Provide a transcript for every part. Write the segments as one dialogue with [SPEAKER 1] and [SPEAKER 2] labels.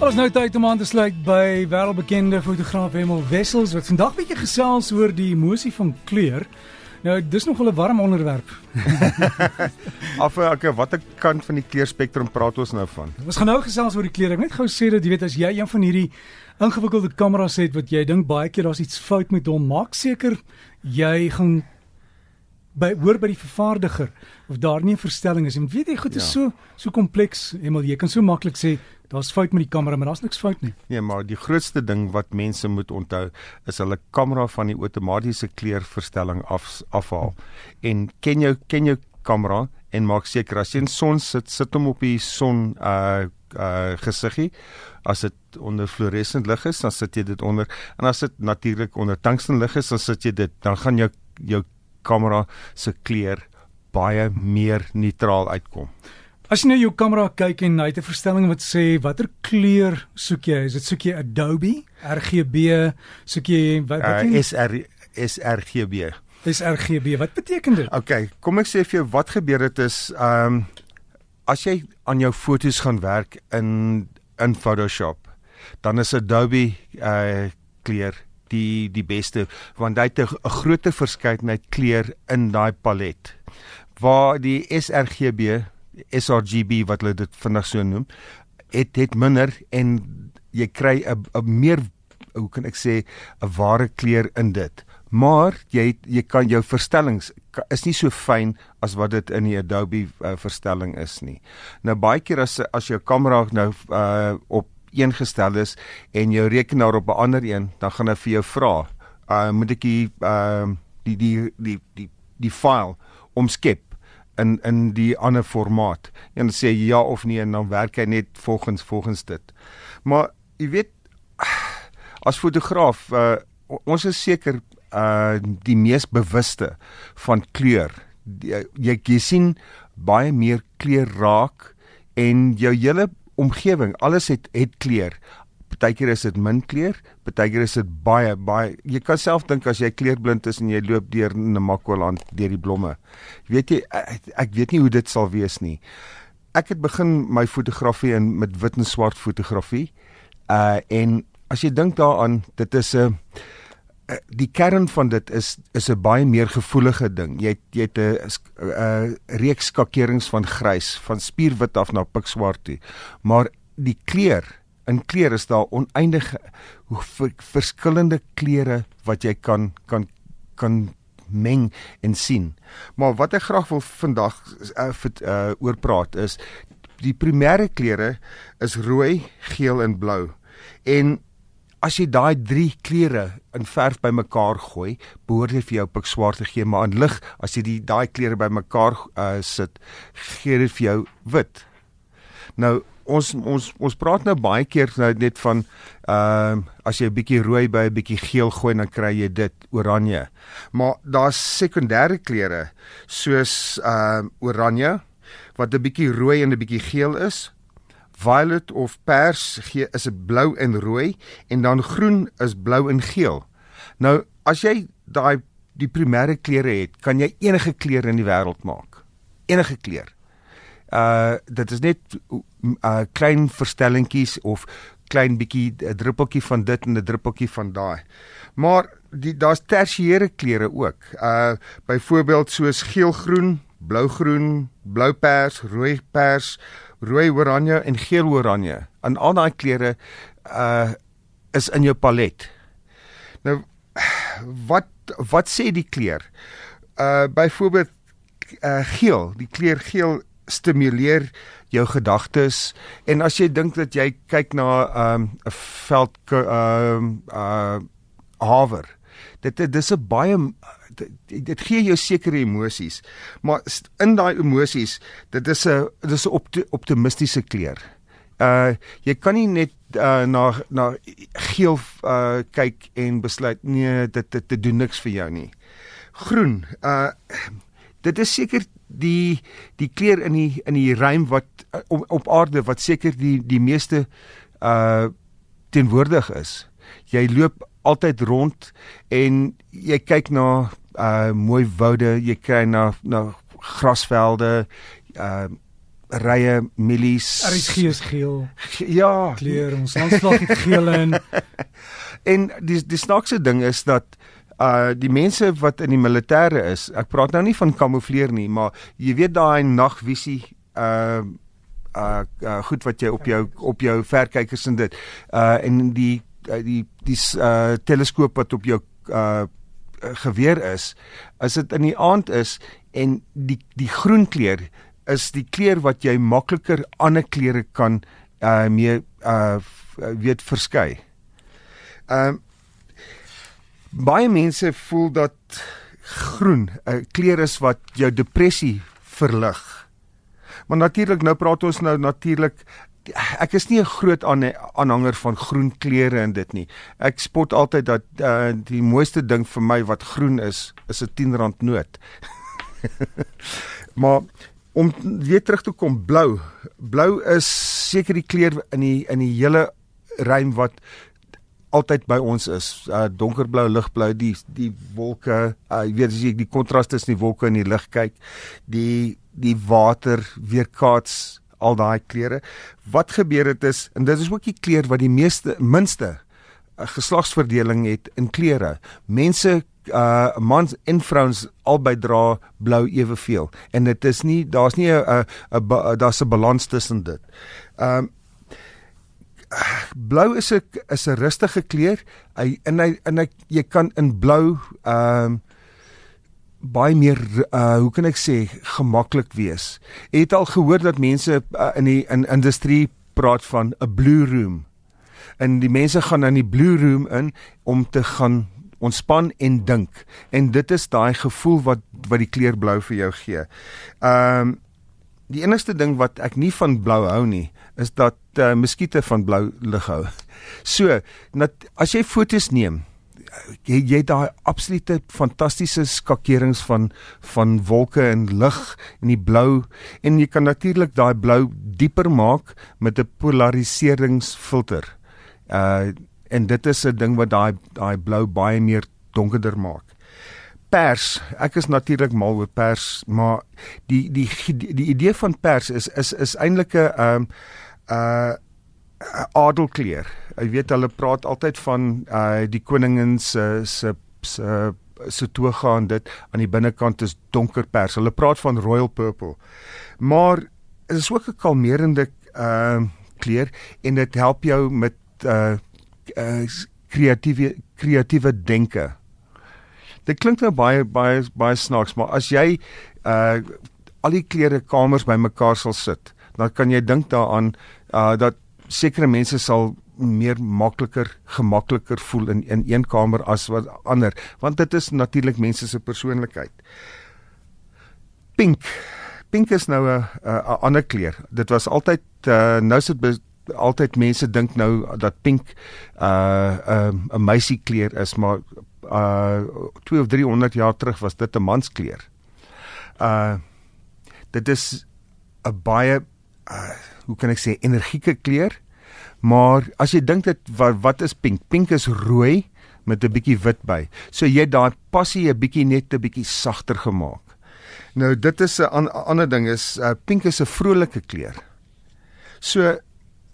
[SPEAKER 1] Ons nou tyd om aan te sluit by wêreldbekende fotograaf Emil Wessels wat vandag bietjie gesels oor die emosie van kleur. Nou, dis nog 'n warm onderwerp.
[SPEAKER 2] Afhake watter kant van die kleurspektrum praat ons nou van?
[SPEAKER 1] Ons gaan nou gesels oor die kleur. Ek net gou sê dat jy weet as jy een van hierdie ingewikkelde kameras het wat jy dink baie keer daar's iets fout met hom, maak seker jy gaan by hoor by die vervaardiger of daar nie 'n verstelling is. Jy weet jy goed is
[SPEAKER 2] Ja.
[SPEAKER 1] so so kompleks, Emil, jy kan so maklik sê daar's fout met die kamera, maar daar's niks fout nie.
[SPEAKER 2] Nee, maar die grootste ding wat mense moet onthou is hulle kamera van die outomatiese kleurverstelling af afhaal. En ken jou ken jou kamera en maak seker as jy in son sit, sit hom op die son uh uh gesiggie. As dit onder fluoresent lig is, dan sit jy dit onder en as dit natuurlik onder tungsten lig is, dan sit jy dit, dan gaan jou jou kamera se kleur baie meer neutraal uitkom.
[SPEAKER 1] As jy nou jou kamera kyk en hy het 'n verstelling wat sê watter kleur soek jy? Is dit soek jy Adobe, RGB, soek jy wat wat
[SPEAKER 2] Uh
[SPEAKER 1] jy
[SPEAKER 2] SR sRGB.
[SPEAKER 1] is RGB? Wat beteken dit?
[SPEAKER 2] Okay, kom ek sê vir jou wat gebeur het is ehm um, as jy aan jou fotos gaan werk in in Photoshop, dan is Adobe uh kleur die die beste want hy het 'n groter verskeidenheid kleur in daai palet. Waar die sRGB, sRGB wat hulle dit vinnig so noem, het het minder en jy kry 'n 'n meer hoe kan ek sê 'n ware kleur in dit. Maar jy jy kan jou verstellings is nie so fyn as wat dit in die Adobe uh, verstelling is nie. Nou baie keer as as jou kamera nou uh, op een gestel is en jou rekenaar op 'n ander een, dan gaan hy vir jou vra, uh, moet ek die uh, die die die die die file omskep in in die ander formaat. En dan sê jy ja of nee en dan werk hy net volgens volgens dit. Maar jy weet as fotograaf uh, ons is seker uh die mees bewuste van kleur. Jy jy sien baie meer kleur raak en jou hele omgewing, alles het het kleur. Partykeer is dit min kleur, partykeer is dit baie baie. Jy kan self dink as jy kleurblind is en jy loop deur Namakwaland deur die blomme. Weet jy ek weet nie hoe dit sal wees nie. Ek het begin my fotografie in met wit en swart fotografie. Uh en as jy dink daaraan, dit is 'n uh, die kern van dit is is 'n baie meer gevoelige ding. Jy het, jy het 'n 'n reeks skakerings van grys, van spierwit af na pikswart toe. Maar die kleur, in kleur is daar oneindige hoe ver, verskillende kleure wat jy kan kan kan meng en sien. Maar wat ek graag wil vandag uh, uh, oor praat is die primêre kleure is rooi, geel en blou. En as jy daai drie kleure in verf bymekaar gooi, behoort dit vir jou pikswart te gee, maar in lig as jy die daai kleure bymekaar uh, sit, gee dit vir jou wit. Nou ons ons ons praat nou baie keer nou net van ehm uh, as jy 'n bietjie rooi by 'n bietjie geel gooi dan kry jy dit oranje. Maar daar's sekondêre kleure soos ehm uh, oranje wat 'n bietjie rooi en 'n bietjie geel is. Violet of pers gee is 'n blou en rooi en dan groen is blou en geel. Nou as jy daai die primêre kleure het, kan jy enige kleur in die wêreld maak. Enige kleur uh dit is net uh klein verstellingkies of klein bietjie 'n druppeltjie van dit en 'n druppeltjie van daai. Maar die daar's tersiêre kleure ook. Uh byvoorbeeld soos geelgroen, blougroen, bloupers, rooi pers, rooi oranje en geel oranje. En al daai kleure uh is in jou palet. Nou wat wat sê die kleur? Uh byvoorbeeld uh geel, die kleur geel stimuleer jou gedagtes en as jy dink dat jy kyk na 'n um, veld ehm um, uh haver dit dis 'n baie dit, dit gee jou sekere emosies maar in daai emosies dit is 'n dit is 'n opti optimistiese kleur uh jy kan nie net uh na na geel uh kyk en besluit nee dit dit, dit doen niks vir jou nie groen uh dit is seker die die kleur in die in die ruim wat uh, op, op aarde wat seker die die meeste uh teenwoordig is. Jy loop altyd rond en jy kyk na uh mooi woude, jy kry na na grasvelde, uh rye mielies.
[SPEAKER 1] RSG is geel.
[SPEAKER 2] Ja,
[SPEAKER 1] Kleur ons landslag het geel in.
[SPEAKER 2] En die die snaakse ding is dat uh die mense wat in die militêre is, ek praat nou nie van kamoufleer nie, maar jy weet daai nagvisie uh uh, uh goed wat jy op jou op jou verkykers en dit uh en die die die uh teleskoop wat op jou uh geweer is as dit in die aand is en die die groen kleur is die kleur wat jy makliker ander kleure kan uh mee uh weet verskei. Ehm uh, baie mense voel dat groen 'n uh, kleur is wat jou depressie verlig. Maar natuurlik nou praat ons nou natuurlik ek is nie 'n groot aanhanger van groen kleure en dit nie. Ek spot altyd dat uh, die mooiste ding vir my wat groen is, is 'n 10 rand noot. maar om weer terug te kom blou. Blou is seker die kleur in die in die hele ruim wat altyd by ons is. Uh donkerblou, ligblou, die die wolke, uh jy weet as jy die kontras tussen die wolke en die lig kyk, die die water weerkaats al daai kleure. Wat gebeur het is en dit is ook die kleur wat die meeste minste uh, geslagsverdeling het in kleure. Mense uh mans en vrouens albei dra blou eweveel en dit is nie daar's nie 'n 'n daar's 'n balans tussen dit. Um blou is 'n is 'n rustige kleur. Hy en hy en hy jy kan in blou um baie meer uh hoe kan ek sê gemaklik wees. Jy het al gehoor dat mense uh, in die in industrie praat van 'n blue room. En die mense gaan in die blue room in om te gaan ontspan en dink. En dit is daai gevoel wat wat die kleur blou vir jou gee. Ehm um, die enigste ding wat ek nie van blou hou nie, is dat uh, muskiete van blou lig hou. So, dat as jy fotos neem, jy jy daai absolute fantastiese skakerings van van wolke en lig en die blou en jy kan natuurlik daai blou dieper maak met 'n polariseringsfilter. Uh en dit is 'n ding wat daai daai blou baie meer donkerder maak. Pers, ek is natuurlik mal oor pers, maar die die die, die idee van pers is is is eintlik 'n ehm uh, uh adelkleur. Jy weet hulle praat altyd van uh die koningin se se se se toga en dit aan die binnekant is donker pers. Hulle praat van royal purple. Maar dit is ook 'n kalmerende uh kleur en dit help jou met uh uh kreatiewe kreatiewe denke. Dit klink nou baie baie baie snaaks, maar as jy uh al die klere kamers bymekaar sal sit, dan kan jy dink daaraan uh dat sekere mense sal meer makliker gemakliker voel in in een kamer as wat ander, want dit is natuurlik mense se persoonlikheid. Pink. Pink is nou 'n 'n ander kleur. Dit was altyd uh nou sit altyd mense dink nou dat pink uh 'n uh, 'n meisiekleur is, maar uh 2 of 300 jaar terug was dit 'n manskleur. Uh dit is 'n baie uh hoe kan ek sê energieke kleur. Maar as jy dink dit wat, wat is pink? Pink is rooi met 'n bietjie wit by. So jy daai passie 'n bietjie net 'n bietjie sagter gemaak. Nou dit is 'n an, ander ding is uh, pink is 'n vrolike kleur. So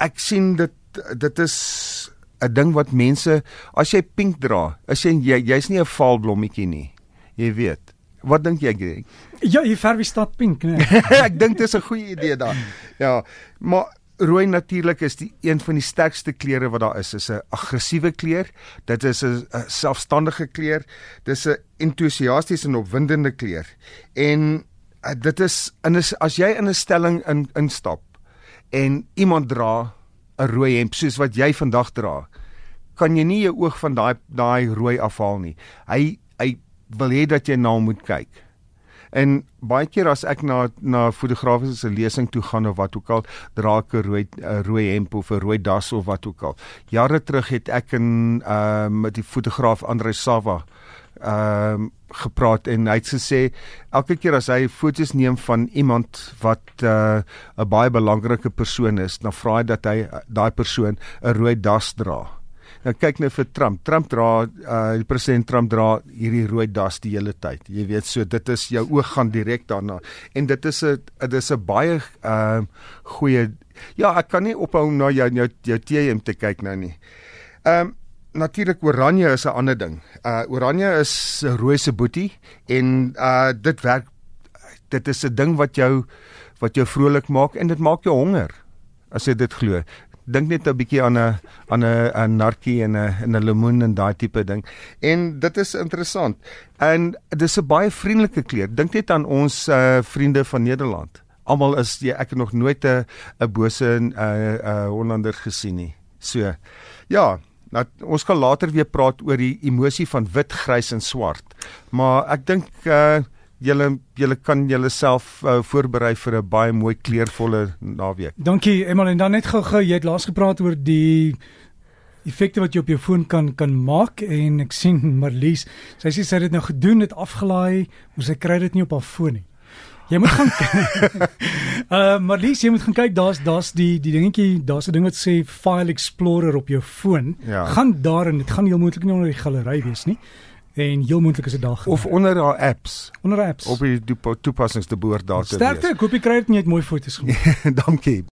[SPEAKER 2] ek sien dit dit is 'n ding wat mense as jy pink dra, as jy jy's nie 'n vaalblommetjie nie. Jy weet. Wat dink jy, Greg?
[SPEAKER 1] Ja, verf die stad pink, né?
[SPEAKER 2] ek dink dit is 'n goeie idee daar. Ja, maar rooi natuurlik is die een van die sterkste kleure wat daar is. Dit is 'n aggressiewe kleur. Dit is 'n selfstandige kleur. Dis 'n entoesiastiese en opwindende kleur. En uh, dit is in as jy in 'n stelling in instap en iemand dra 'n rooi hemp soos wat jy vandag dra, kan jy nie jou oog van daai daai rooi afhaal nie. Hy wil hê dat jy na hom moet kyk. En baie keer as ek na na fotografiese lesing toe gaan of wat ook al, dra ek 'n rooi rooi hemp of 'n rooi das of wat ook al. Jare terug het ek in ehm uh, met die fotograaf Andre Sava ehm uh, gepraat en hy het gesê elke keer as hy foto's neem van iemand wat uh, 'n uh, baie belangrike persoon is, dan vra hy dat hy daai persoon 'n rooi das dra. Nou kyk nou vir Trump. Trump dra uh die president Trump dra hierdie rooi das die hele tyd. Jy weet so dit is jou oog gaan direk daarna en dit is 'n dit is 'n baie uh goeie ja, ek kan nie ophou na jou jou jou TM te kyk nou nie. Um, natuurlik oranje is 'n ander ding. Uh oranje is 'n rooi se boetie en uh dit werk dit is 'n ding wat jou wat jou vrolik maak en dit maak jou honger as jy dit glo. Dink net 'n bietjie aan 'n aan 'n 'n narkie en 'n 'n lemoen en daai tipe ding. En dit is interessant. En dis 'n baie vriendelike kleur. Dink net aan ons uh vriende van Nederland. Almal is jy ek het nog nooit 'n 'n bose 'n uh, 'n uh, Hollander gesien nie. So. Ja, nou ons kan later weer praat oor die emosie van wit, grys en swart. Maar ek dink uh julle julle kan julleself uh, voorberei vir 'n baie mooi kleurvolle naweek.
[SPEAKER 1] Dankie Emel en dan net gou-gou jy het laas gepraat oor die effekte wat jy op jou foon kan kan maak en ek sien Marlies sy sê sy het dit nou gedoen het afgelaai maar sy kry dit nie op haar foon nie. Jy moet gaan Uh Marlies jy moet gaan kyk daar's daar's die die dingetjie daar's 'n ding wat sê File Explorer op jou foon.
[SPEAKER 2] Ja.
[SPEAKER 1] Gaan daar en dit gaan heel moontlik nie onder die galery wees nie en heel moontlik is dit daar
[SPEAKER 2] of onder haar apps
[SPEAKER 1] onder apps
[SPEAKER 2] op die toepassings te boord daar te
[SPEAKER 1] Sterkte, ek hoop jy kry dit net mooi foto's gemaak.
[SPEAKER 2] Dankie.